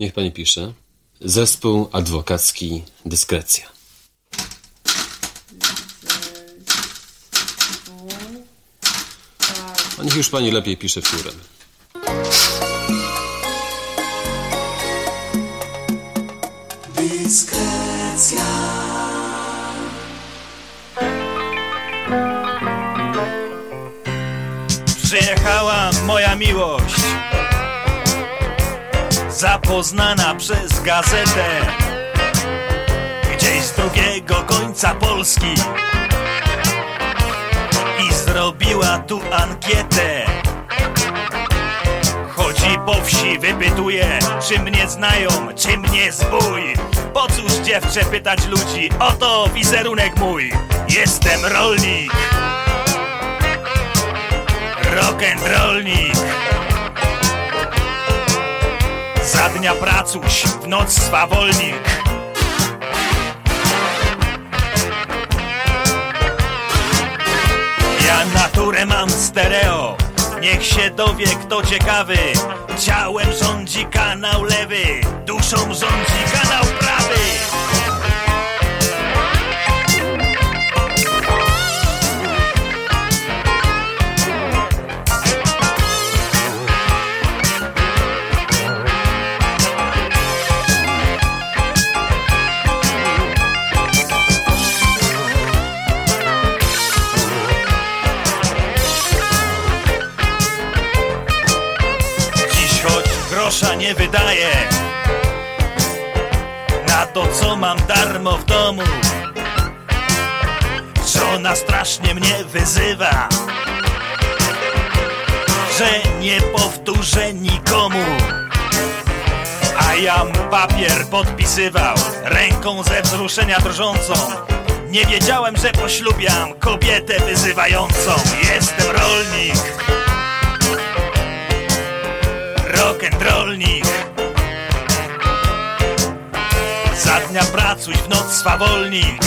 Niech pani pisze. Zespół adwokacki Dyskrecja. A niech już pani lepiej pisze wtórem. Przyjechała moja miłość Zapoznana przez gazetę. Gdzieś z drugiego końca Polski. I zrobiła tu ankietę. Chodzi po wsi, wypytuje Czy mnie znają, czy mnie zbój. Po cóż dziewczę pytać ludzi? Oto wizerunek mój. Jestem rolnik. Rock'n'rollnik Za dnia pracuś, w noc swawolnik Ja naturę mam stereo Niech się dowie kto ciekawy. Ciałem rządzi kanał lewy Duszą rządzi kanał prawy podpisywał Ręką ze wzruszenia drżącą. Nie wiedziałem, że poślubiam kobietę wyzywającą. Jestem rolnik. Rock'n'rollnik Za dnia pracuj, w noc swawolnik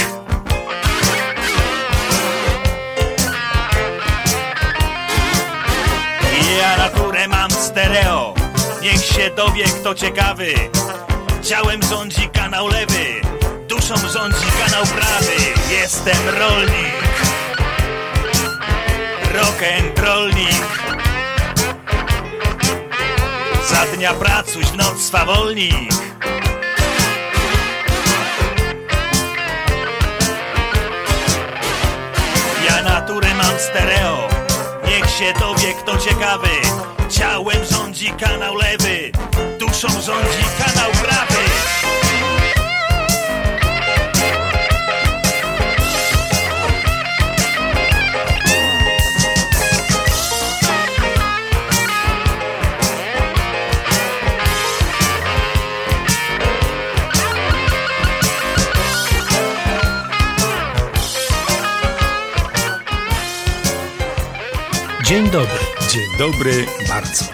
Ja naturę mam stereo. Niech się dowie kto ciekawy Ciałem rządzi kanał lewy Duszą rządzi kanał prawy. Jestem rolnik Rock'n'rollnik za dnia pracuś, w noc swawolnik. Ja naturę mam stereo Niech się dowie kto ciekawy. Ciałem rządzi kanał lewy Duszą rządzi kanał Dzień dobry. Dzień dobry, bardzo.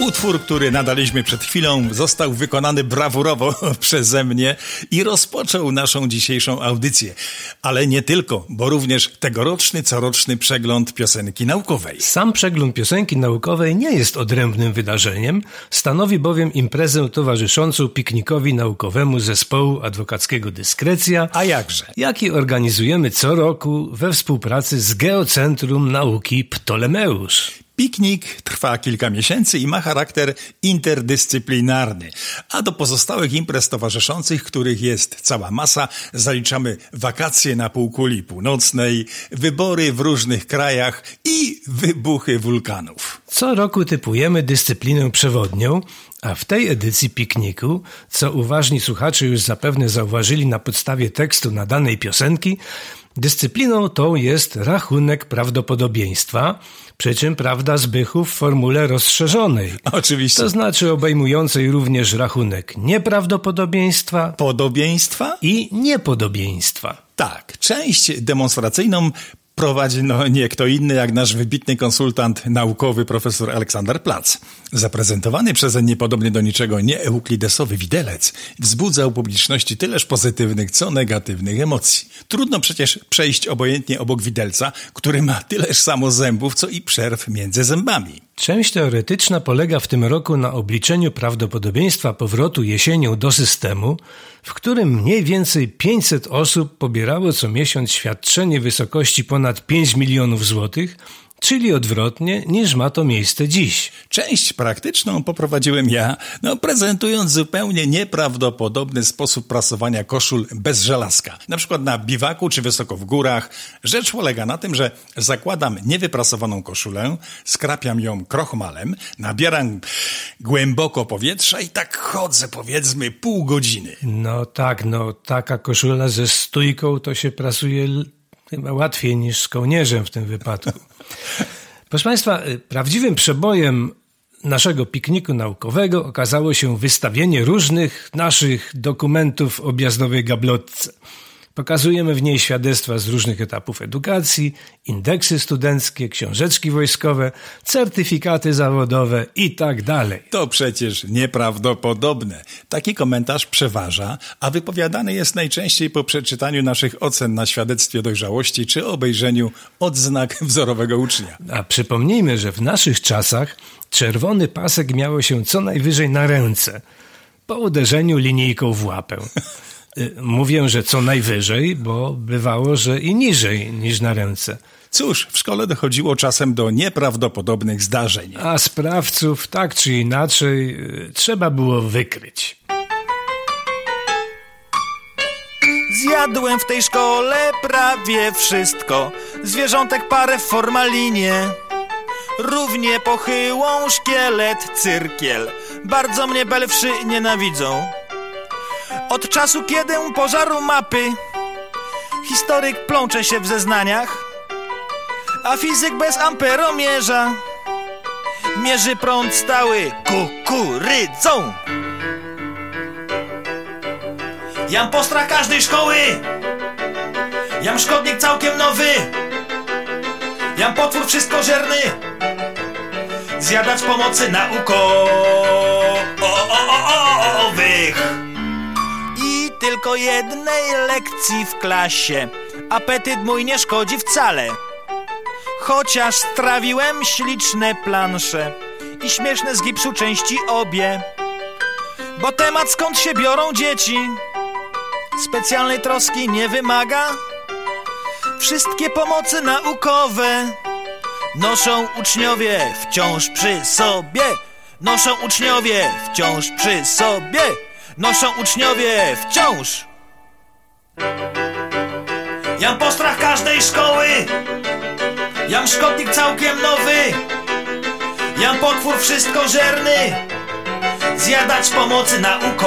Utwór, który nadaliśmy przed chwilą, został wykonany brawurowo przeze mnie i rozpoczął naszą dzisiejszą audycję. Ale nie tylko, bo również tegoroczny, coroczny przegląd piosenki naukowej. Sam przegląd piosenki naukowej nie jest odrębnym wydarzeniem, stanowi bowiem imprezę towarzyszącą piknikowi naukowemu zespołu adwokackiego Dyskrecja, A jakże? jaki organizujemy co roku we współpracy z Geocentrum Nauki Ptolemeusz. Piknik trwa kilka miesięcy i ma charakter interdyscyplinarny, a do pozostałych imprez towarzyszących, których jest cała masa, zaliczamy wakacje na półkuli północnej, wybory w różnych krajach i wybuchy wulkanów. Co roku typujemy dyscyplinę przewodnią, a w tej edycji pikniku, co uważni słuchacze już zapewne zauważyli na podstawie tekstu nadanej piosenki, dyscypliną tą jest rachunek prawdopodobieństwa, przy czym prawda zbychu w formule rozszerzonej. Oczywiście. To znaczy obejmującej również rachunek nieprawdopodobieństwa Podobieństwa? i niepodobieństwa. Tak, część demonstracyjną prowadzi no nie kto inny jak nasz wybitny konsultant naukowy profesor Aleksander Plac. Zaprezentowany przeze niepodobny do niczego nieeuklidesowy widelec wzbudza u publiczności tyleż pozytywnych, co negatywnych emocji. Trudno przecież przejść obojętnie obok widelca, który ma tyleż samo zębów, co i przerw między zębami. Część teoretyczna polega w tym roku na obliczeniu prawdopodobieństwa powrotu jesienią do systemu, w którym mniej więcej 500 osób pobierało co miesiąc świadczenie wysokości ponad 5 milionów złotych, czyli odwrotnie niż ma to miejsce dziś. Część praktyczną poprowadziłem ja, no prezentując zupełnie nieprawdopodobny sposób prasowania koszul bez żelazka. Na przykład na biwaku czy wysoko w górach. Rzecz polega na tym, że zakładam niewyprasowaną koszulę, skrapiam ją krochmalem, nabieram głęboko powietrza i tak chodzę powiedzmy pół godziny. No tak, no taka koszula ze stójką to się prasuje chyba łatwiej niż z kołnierzem w tym wypadku. Proszę Państwa, y, prawdziwym przebojem naszego pikniku naukowego okazało się wystawienie różnych naszych dokumentów w objazdowej gablotce. Pokazujemy w niej świadectwa z różnych etapów edukacji, indeksy studenckie, książeczki wojskowe, certyfikaty zawodowe i tak dalej. To przecież nieprawdopodobne. Taki komentarz przeważa, a wypowiadany jest najczęściej po przeczytaniu naszych ocen na świadectwie dojrzałości czy obejrzeniu odznak wzorowego ucznia. A przypomnijmy, że w naszych czasach czerwony pasek miało się co najwyżej na ręce, po uderzeniu linijką w łapę. Y, Mówię, że co najwyżej, bo bywało, że i niżej niż na ręce. Cóż, w szkole dochodziło czasem do nieprawdopodobnych zdarzeń. A sprawców tak czy inaczej y, trzeba było wykryć. Zjadłem w tej szkole prawie wszystko. Zwierzątek parę w formalinie. Równie pochyłą szkielet, cyrkiel. Bardzo mnie belwszy nienawidzą. Od czasu, kiedy pożaru mapy, historyk plącze się w zeznaniach, a fizyk bez amperomierza mierzy prąd stały kukurydzą. Jam postrach każdej szkoły Jam szkodnik całkiem nowy Jam potwór wszystkożerny Zjadać pomocy naukowych tylko jednej lekcji w klasie Apetyt mój nie szkodzi wcale Chociaż strawiłem śliczne plansze I śmieszne z gipsu części obie Bo temat skąd się biorą dzieci specjalnej troski nie wymaga. Wszystkie pomocy naukowe noszą uczniowie wciąż przy sobie. Noszą uczniowie wciąż przy sobie. Noszą uczniowie wciąż. Jam postrach każdej szkoły. Jam szkodnik całkiem nowy. Jam potwór wszystkożerny zjadać pomocy naukowych.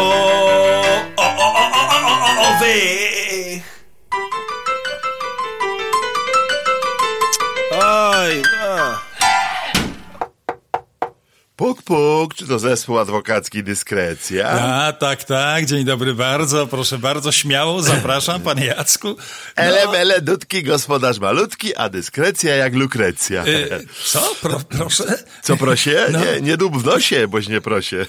Puk, puk, czy to zespół adwokacki Dyskrecja? A, tak, tak, dzień dobry bardzo, proszę bardzo, śmiało, zapraszam, panie Jacku. No, Ele, mele, dudki, gospodarz malutki, a dyskrecja jak lukrecja. y, co, Pro, proszę? Co prosie? No. Nie, nie dób w nosie, boś nie prosie.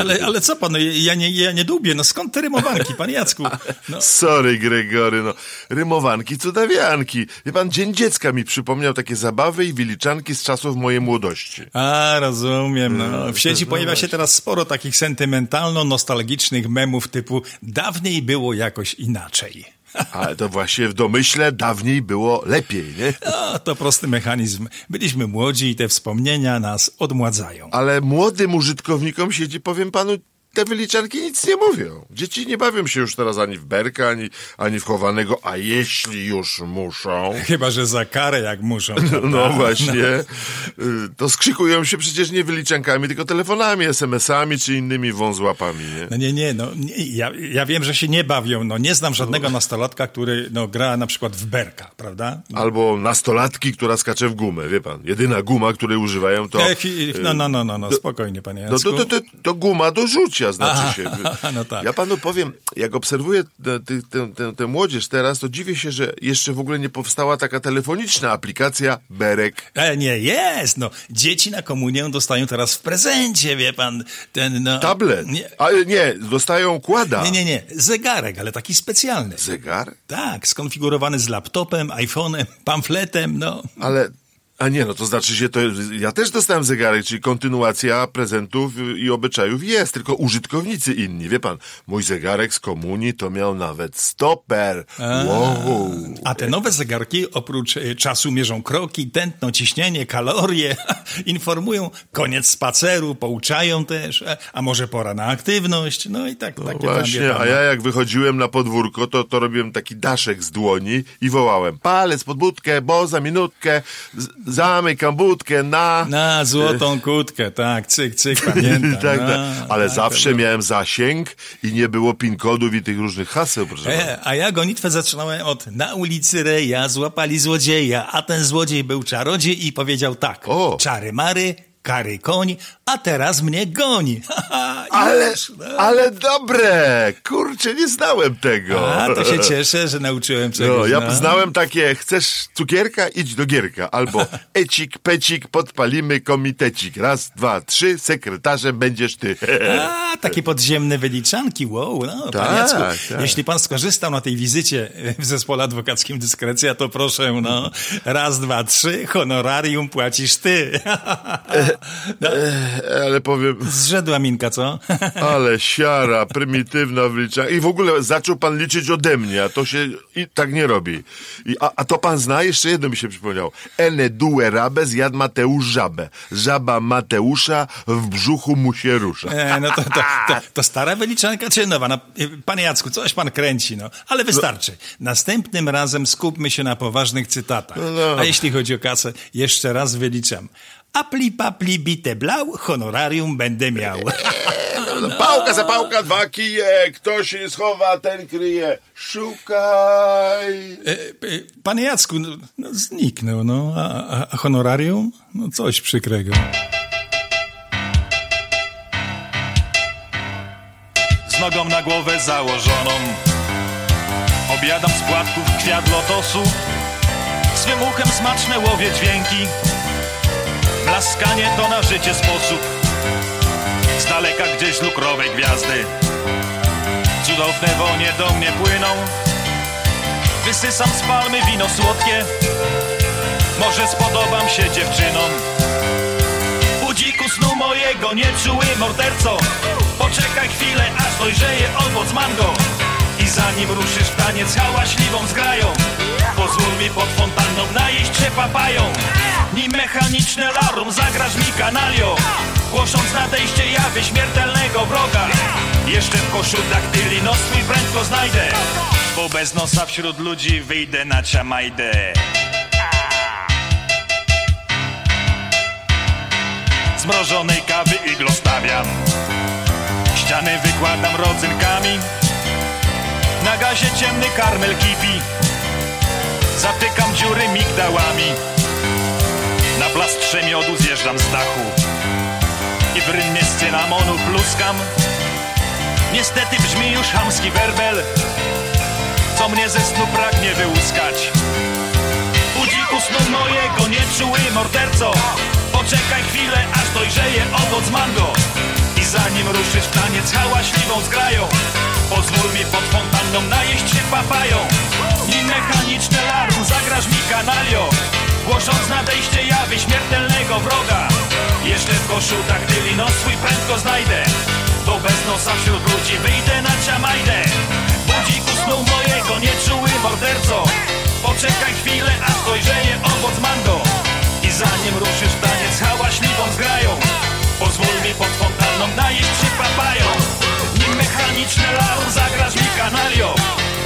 Ale, ale co pan, ja nie, ja nie dubię, no skąd te rymowanki, panie Jacku? No, Sorry, Gregory, no. Rymowanki, cudawianki. Wie pan, Dzień Dziecka mi przypomniał takie zabawy i wyliczanki z czasów mojej młodości. a, rozumiem, no. W sieci pojawia się teraz sporo takich sentymentalno-nostalgicznych memów typu dawniej było jakoś inaczej. Ale to właśnie w domyśle dawniej było lepiej, nie? No, to prosty mechanizm. Byliśmy młodzi i te wspomnienia nas odmładzają. Ale młodym użytkownikom sieci, powiem panu, te wyliczanki nic nie mówią. Dzieci nie bawią się już teraz ani w berka, ani, ani w chowanego, a jeśli już muszą, Chyba, że za karę jak muszą. prawda? no właśnie, y, to skrzykują się przecież nie wyliczankami, tylko telefonami, SMS-ami czy innymi wązłapami, nie? No nie, nie, no nie, ja, ja wiem, że się nie bawią. No nie znam żadnego nastolatka, który no, gra na przykład w berka, prawda? Albo nastolatki, która skacze w gumę, wie pan. Jedyna guma, której używają to... E, no, no, no, no, no, spokojnie, panie No Jacku. to, to, to, to guma do rzucia, znaczy Aha, się. no tak. Ja panu powiem, jak obserwuję tę- młodzież teraz, to dziwię się, że jeszcze w ogóle nie powstała taka telefoniczna aplikacja Berek. E, nie, jest, no. Dzieci na komunię dostają teraz w prezencie, wie pan, ten, no... Tablet. Nie, A nie, dostają kłada. nie, nie, nie, zegarek, ale taki specjalny. Zegar? Tak, skonfigurowany z laptopem, iPhone'em, pamfletem, no. Ale A nie, no to znaczy się to. Ja też dostałem zegarek, czyli kontynuacja prezentów i obyczajów jest, tylko użytkownicy inni. Wie pan, mój zegarek z komunii to miał nawet stoper. Wow. A te nowe zegarki oprócz e, czasu mierzą kroki, tętno, ciśnienie, kalorie, informują koniec spaceru, pouczają też, a może pora na aktywność, no i tak, takie tam, wie Właśnie, pan, a ja jak wychodziłem na podwórko, to, to robiłem taki daszek z dłoni i wołałem palec pod budkę, bo za minutkę z- zamykam budkę na... Na złotą kutkę, tak, cyk, cyk, pamiętam. tak, no, tak. Ale tak, zawsze było. miałem zasięg i nie było pin-kodów i tych różnych haseł, proszę. E, a ja gonitwę zaczynałem od na ulicy Reja złapali złodzieja, a ten złodziej był czarodziej i powiedział tak. O. Czary mary, kary koń, a teraz mnie goni. Ale, no. ale dobre! Kurczę, nie znałem tego. A, to się cieszę, że nauczyłem czegoś. No, ja no. znałem takie, chcesz cukierka, idź do gierka. Albo ecik, pecik, podpalimy komitecik. Raz, dwa, trzy, sekretarzem będziesz ty. A, takie podziemne wyliczanki, wow, no, Tak, tak. jeśli pan skorzystał na tej wizycie w zespole adwokackim Dyskrecja, to proszę, no, raz, dwa, trzy, honorarium płacisz ty. No, Ale powiem, zrzedła minka, co? ale siara, prymitywna wliczanka. I w ogóle zaczął pan liczyć ode mnie, a to się i tak nie robi. I, a, a to pan zna? Jeszcze jedno mi się przypomniało. Ene due rabe zjadł Mateusz żabę. Żaba Mateusza w brzuchu mu się rusza. E, no to, to, to, to stara wyliczanka czy nowa? No, panie Jacku, coś pan kręci, no. Ale wystarczy. Następnym razem skupmy się na poważnych cytatach. A jeśli chodzi o kasę, jeszcze raz wyliczam. Apli papli bite blau, honorarium będę miał. No, Pałka za pałka, dwa kije. Kto się schowa, ten kryje. Szukaj. E, e, Panie Jacku, no, no zniknął, no. A, a, honorarium? No coś przykrego. z nogą na głowę założoną. Obiadam z płatków kwiat lotosu, swym uchem smaczne łowie dźwięki. Blaskanie to na życie sposób, z daleka gdzieś lukrowe gwiazdy. Cudowne wonie do mnie płyną, wysysam z palmy wino słodkie. Może spodobam się dziewczynom. Budziku snu mojego, nieczuły morderco Poczekaj chwilę, aż dojrzeje owoc mango I zanim ruszysz w taniec hałaśliwą zgrają Pozwól mi pod fontanną najeść się papają. Nim mechaniczne larum zagrasz mi kanalio. Głosząc nadejście jawy śmiertelnego wroga. Jeszcze w koszu daktyli nos prędko znajdę. Bo bez nosa wśród ludzi wyjdę na ciamajdę. Zmrożonej kawy iglo stawiam. Ściany wykładam rodzynkami. Na gazie ciemny karmel kipi Zatykam dziury migdałami. Na plastrze miodu zjeżdżam z dachu. I w rynnie z cynamonu pluskam. Niestety brzmi już chamski werbel. Co mnie ze snu pragnie wyłuskać. Budziku snu mojego, nieczuły morderco Poczekaj chwilę, aż dojrzeje owoc mango. I zanim ruszysz w taniec hałaśliwą zgrają Pozwól mi pod fontanną najeść się papają. Nim mechaniczne larum zagrasz mi kanalio. Głosząc nadejście jawy śmiertelnego wroga. Jeszcze w koszu daktyli nos swój prędko znajdę Bo bez nosa wśród ludzi wyjdę na ciamajdę. Budziku snu mojego, nieczuły morderco. Poczekaj chwilę, aż dojrzeje owoc mango. I zanim ruszysz w taniec hałaśliwą zgrają. Pozwól mi pod fontanną najeść się papają. Nim mechaniczne larum zagrasz mi kanalio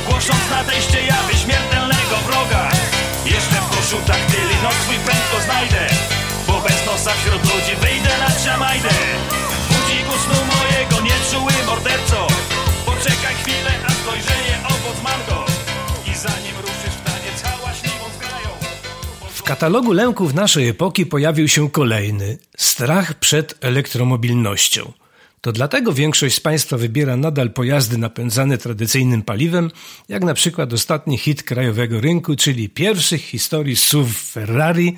Głosząc nadejście jawy śmiertelnego wroga. Jeszcze w koszu daktyli nos swój prędko znajdę. Bo bez nosa wśród ludzi wyjdę na ciamajdę Budziku snu mojego, nieczuły morderco. Poczekaj chwilę, aż dojrzeje owoc katalogu lęków naszej epoki pojawił się kolejny strach przed elektromobilnością. To dlatego większość z Państwa wybiera nadal pojazdy napędzane tradycyjnym paliwem, jak na przykład ostatni hit krajowego rynku, czyli pierwszy w historii SUV Ferrari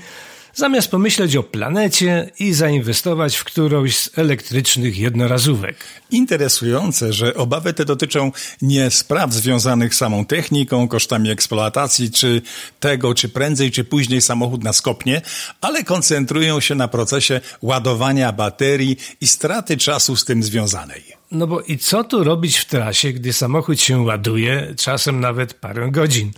zamiast pomyśleć o planecie i zainwestować w którąś z elektrycznych jednorazówek. Interesujące, że obawy te dotyczą nie spraw związanych z samą techniką, kosztami eksploatacji, czy tego, czy prędzej, czy później samochód nas kopnie, ale koncentrują się na procesie ładowania baterii i straty czasu z tym związanej. No bo i co tu robić w trasie, gdy samochód się ładuje, czasem nawet parę godzin?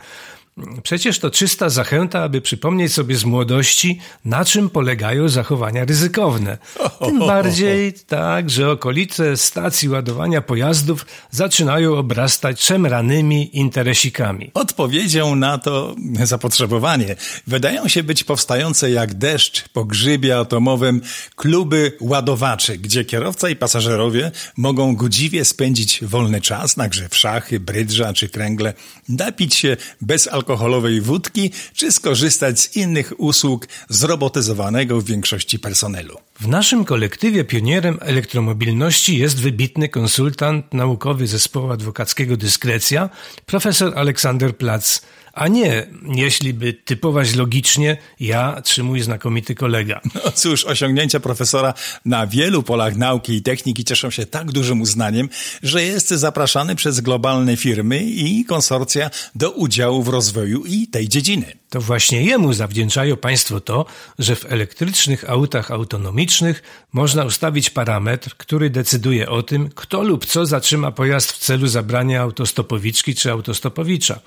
Przecież to czysta zachęta, aby przypomnieć sobie z młodości, na czym polegają zachowania ryzykowne. Tym bardziej tak, że okolice stacji ładowania pojazdów zaczynają obrastać szemranymi interesikami. Odpowiedzią na to zapotrzebowanie wydają się być powstające jak deszcz po grzybie atomowym kluby ładowaczy, gdzie kierowca i pasażerowie mogą godziwie spędzić wolny czas na grze w szachy, brydża czy kręgle, napić się bez alkoholu alkoholowej wódki, czy skorzystać z innych usług zrobotyzowanego w większości personelu. W naszym kolektywie pionierem elektromobilności jest wybitny konsultant naukowy zespołu adwokackiego Dyskrecja, profesor Aleksander Plac a nie, jeśli by typować logicznie, ja czy mój znakomity kolega. No cóż, osiągnięcia profesora na wielu polach nauki i techniki cieszą się tak dużym uznaniem, że jest zapraszany przez globalne firmy i konsorcja do udziału w rozwoju i tej dziedziny. To właśnie jemu zawdzięczają Państwo to, że w elektrycznych autach autonomicznych można ustawić parametr, który decyduje o tym, kto lub co zatrzyma pojazd w celu zabrania autostopowiczki czy autostopowicza.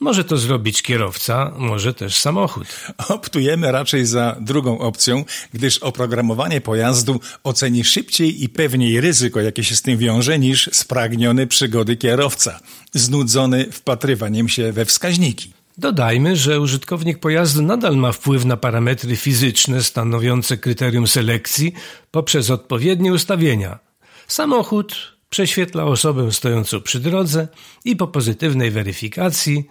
Może to zrobić kierowca, może też samochód. Optujemy raczej za drugą opcją, gdyż oprogramowanie pojazdu oceni szybciej i pewniej ryzyko, jakie się z tym wiąże, niż spragniony przygody kierowca, znudzony wpatrywaniem się we wskaźniki. Dodajmy, że użytkownik pojazdu nadal ma wpływ na parametry fizyczne stanowiące kryterium selekcji poprzez odpowiednie ustawienia. Samochód prześwietla osobę stojącą przy drodze i po pozytywnej weryfikacji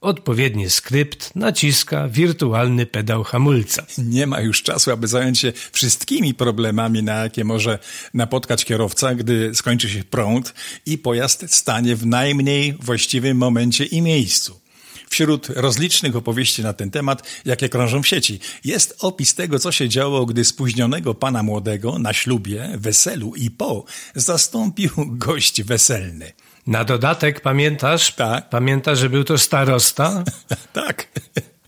odpowiedni skrypt naciska wirtualny pedał hamulca. Nie ma już czasu, aby zająć się wszystkimi problemami, na jakie może napotkać kierowca, gdy skończy się prąd i pojazd stanie w najmniej właściwym momencie i miejscu. Wśród rozlicznych opowieści na ten temat, jakie krążą w sieci, jest opis tego, co się działo, gdy spóźnionego pana młodego na ślubie, weselu i po zastąpił gość weselny. Na dodatek pamiętasz? Tak. Pamiętasz, że był to starosta? tak.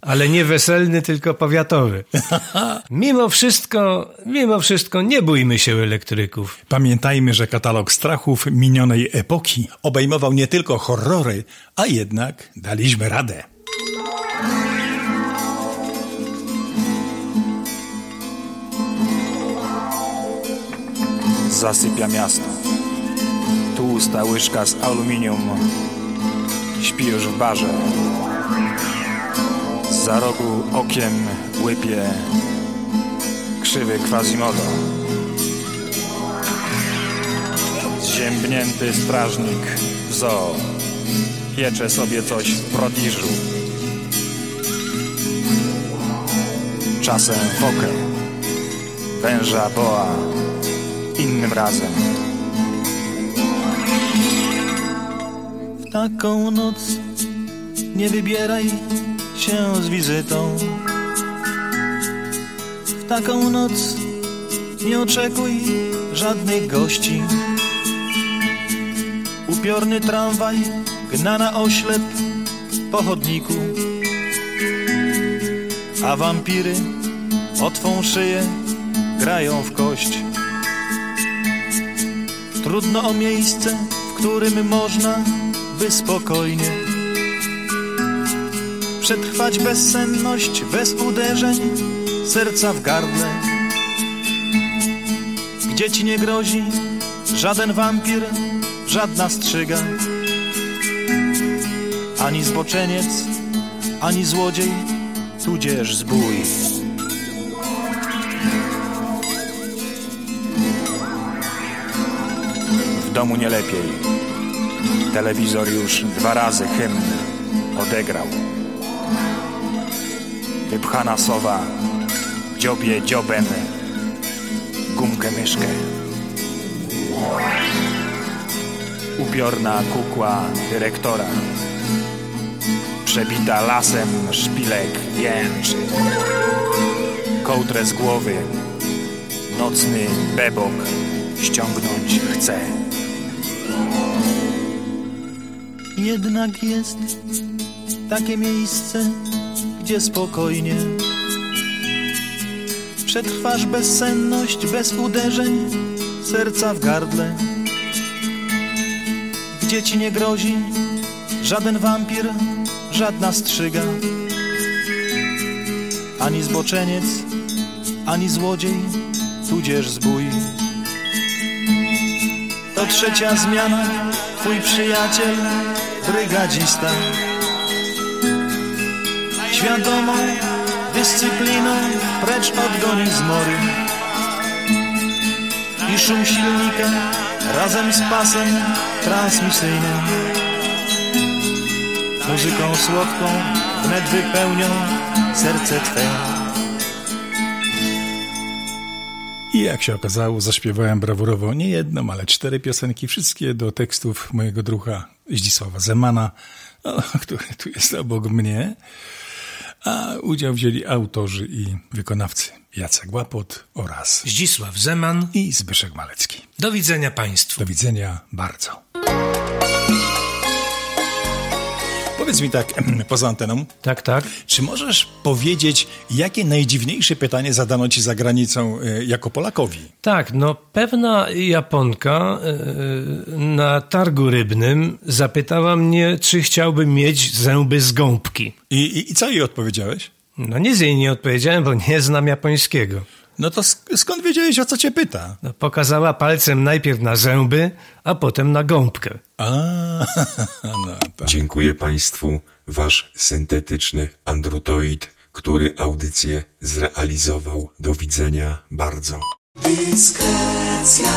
Ale nie weselny, tylko powiatowy. Mimo wszystko, mimo wszystko nie bójmy się elektryków. Pamiętajmy, że katalog strachów minionej epoki obejmował nie tylko horrory, a jednak daliśmy radę. Zasypia miasto. Tłusta łyżka z aluminium. Śpi już w barze. Za rogu okiem łypie krzywy Quasimodo. Zziębnięty strażnik w zoo piecze sobie coś w prodiżu. Czasem fokę, węża boa, innym razem. W taką noc nie wybieraj się z wizytą. W taką noc nie oczekuj żadnych gości. Upiorny tramwaj gna na oślep po chodniku, a wampiry o twą szyję grają w kość. Trudno o miejsce, w którym można by spokojnie przetrwać bezsenność bez uderzeń serca w gardle. Gdzie ci nie grozi żaden wampir, żadna strzyga, ani zboczeniec, ani złodziej, tudzież zbój. W domu nie lepiej. Telewizor już dwa razy hymn odegrał. Wypchana sowa dziobie dziobem gumkę myszkę. Upiorna kukła dyrektora przebita lasem szpilek jęczy. kołdrę z głowy. Nocny bebok ściągnąć chce. Jednak jest takie miejsce, gdzie spokojnie przetrwasz bezsenność bez uderzeń serca w gardle. Gdzie ci nie grozi żaden wampir, żadna strzyga, ani zboczeniec, ani złodziej, tudzież zbój. To trzecia zmiana, twój przyjaciel, brygadzista. Świadomą dyscypliną precz odgoni zmory. I szum silnika razem z pasem transmisyjnym. Muzyką słodką wnet wypełnią serce Twe. I jak się okazało, zaśpiewałem brawurowo nie jedną, ale cztery piosenki, wszystkie do tekstów mojego druha Zdzisława Zemana, który tu jest obok mnie. A udział wzięli autorzy i wykonawcy Jacek Łapot oraz Zdzisław Zeman. i Zbyszek Malecki. Do widzenia Państwu. Do widzenia bardzo. Powiedz mi tak, poza anteną, Tak, tak. czy możesz powiedzieć, jakie najdziwniejsze pytanie zadano ci za granicą e, jako Polakowi? Tak, no pewna Japonka yy, na targu rybnym zapytała mnie, czy chciałbym mieć zęby z gąbki. I, i, i co jej odpowiedziałeś? No nic jej nie odpowiedziałem, bo nie znam japońskiego. No to sk- skąd wiedziałeś, o co cię pyta? No, pokazała palcem najpierw na zęby, a potem na gąbkę. A, no tak. Dziękuję Państwu, Wasz syntetyczny androtoid, który audycję zrealizował. Do widzenia bardzo. Dyskrecja.